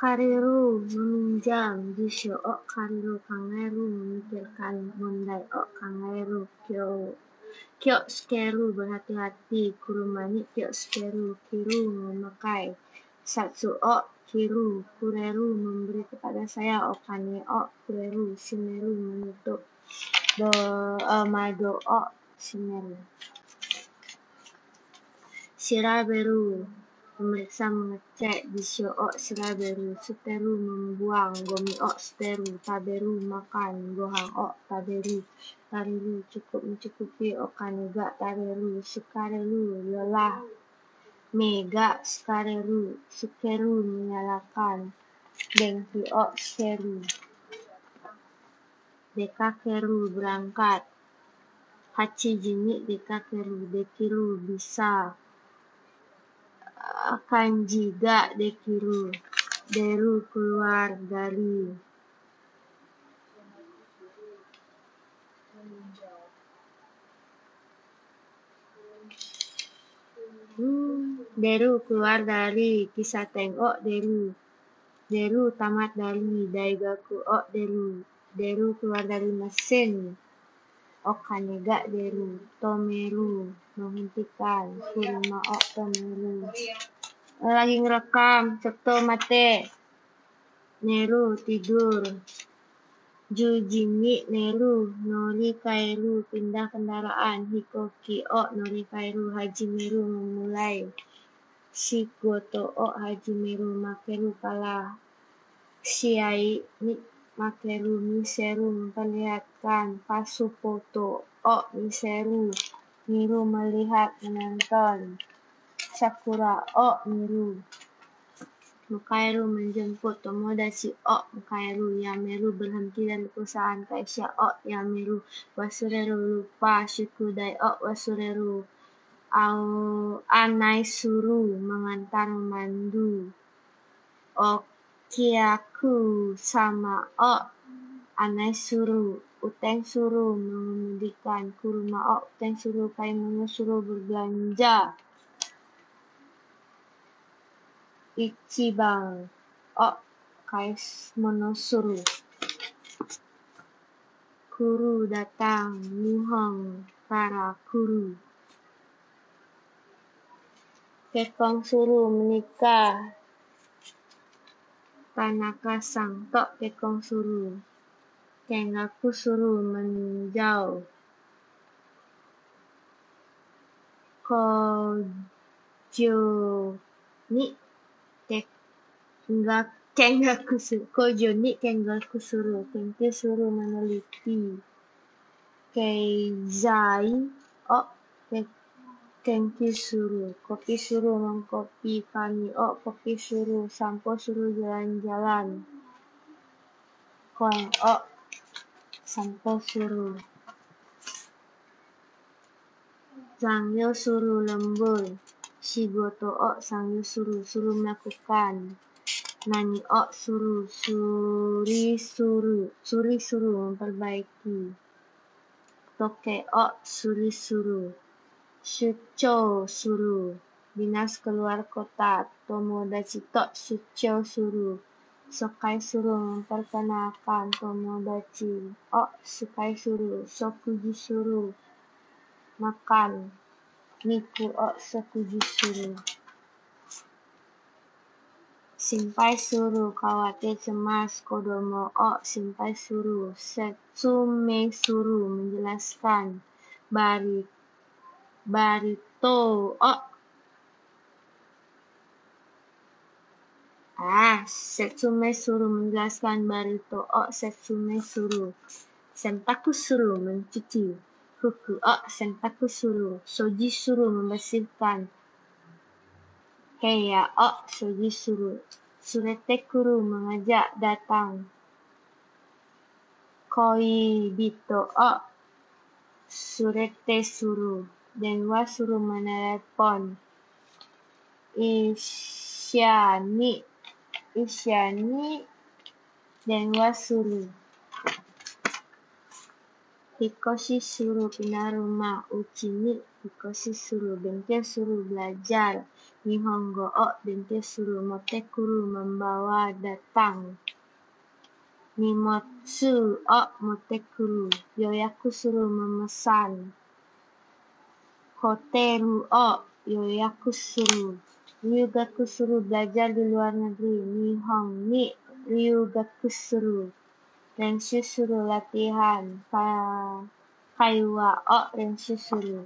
Kariru meminjam Jisho o Kariru Kangeru memikirkan Mondai. O Kangeru Kyo Kyo Skeru berhati-hati. Kurumani Kyo Skeru Kiru memakai Satsu. O Kiru Kureru memberi kepada saya. Okane o Kureru Shimeru menutup do uh, Mado o Shiraberu memeriksa mengecek Bisho o Shiraberu Suteru membuang Gomi o Suteru Taberu makan Gohang o Taberu Tariru cukup mencukupi Okaniga Taberu Sukareru lelah Mega Sukareru Sukeru menyalakan Dengki o Sukeru Dekakeru berangkat. Hachi Jini Dekakeru Dekiru bisa kanji ga dekiru deru keluar dari deru keluar dari kisah tengok deru. Deru tamat dari daigaku o deru. Deru keluar dari mesin. Okanega deru. Tomeru menghentikan kurma o tomeru lagi ngerekam Sabtu mate. Neru tidur. Jujimi Neru Nori Kairu pindah kendaraan. Hikoki O Nori Kairu Haji Meru memulai. Shigoto O Haji Meru Makeru kalah Shiai ni Makeru Miseru memperlihatkan. Foto O Miseru Miru melihat menonton Sakura O Miru Mukairu menjemput Tomodachi O Mukairu. Yameru berhenti dari perusahaan Kaisha O Yameru Wasureru lupa Shikudai O Wasureru. Au Anaisuru mengantar mandu. Okiaku sama O Anaisuru. Uteng suruh mengemudikan kurma. O Uteng suruh Kaimono suruh berbelanja Ichiban o Kaismonosuru. Kuru datang Nihon para Kuru. Kekong suruh menikah. Tanaka sang tok kekong suruh. Kengaku suruh menjauh. Kojo ni Kengaku Kojo ni Kengaku suruh Kengki suruh meneliti Keizai Oh Kengki suruh Kopi suruh mengkopi kami Oh kopi suruh Sampo suruh jalan-jalan Koeng Oh Sampo suruh Sangyo suruh lembur Shigoto O Sangyo suruh Suruh melakukan Nani? O suruh Suri suruh Suri suruh memperbaiki. Toke O Suri suruh Shucho suruh Dinas keluar kota Tomodachi To Shucho suruh Sokai suruh memperkenalkan Tomodachi O Sukai suruh Sokuji suruh Makan. Niku O Sokuji suruh Simpai suruh khawatir cemas Kodomo O Simpai suruh Setsume suruh menjelaskan. Bari Barito O Ah, Setsume suruh menjelaskan. Barito O Setsume suruh. Sentaku suruh mencuci. Fuku O Sentaku suruh. Soji suruh membersihkan. Kaya O Soji suruh Suretekuru mengajak datang. Koi Bito O Surete suruh Denwa suruh menelepon. Isyani Isyani Denwa suruh Hikoshi suruh pindah rumah Uchini Hikoshi suruh Bente suruh belajar Nihongo o Bente suruh Motekuru membawa datang. Nimotsu o Motekuru Yoyaku suruh memesan. Hoteru o Yoyaku suruh Ryugaku suruh belajar di luar negeri. Nihon ni Ryugaku suruh Renshu suruh latihan Kaiwa o Renshu suruh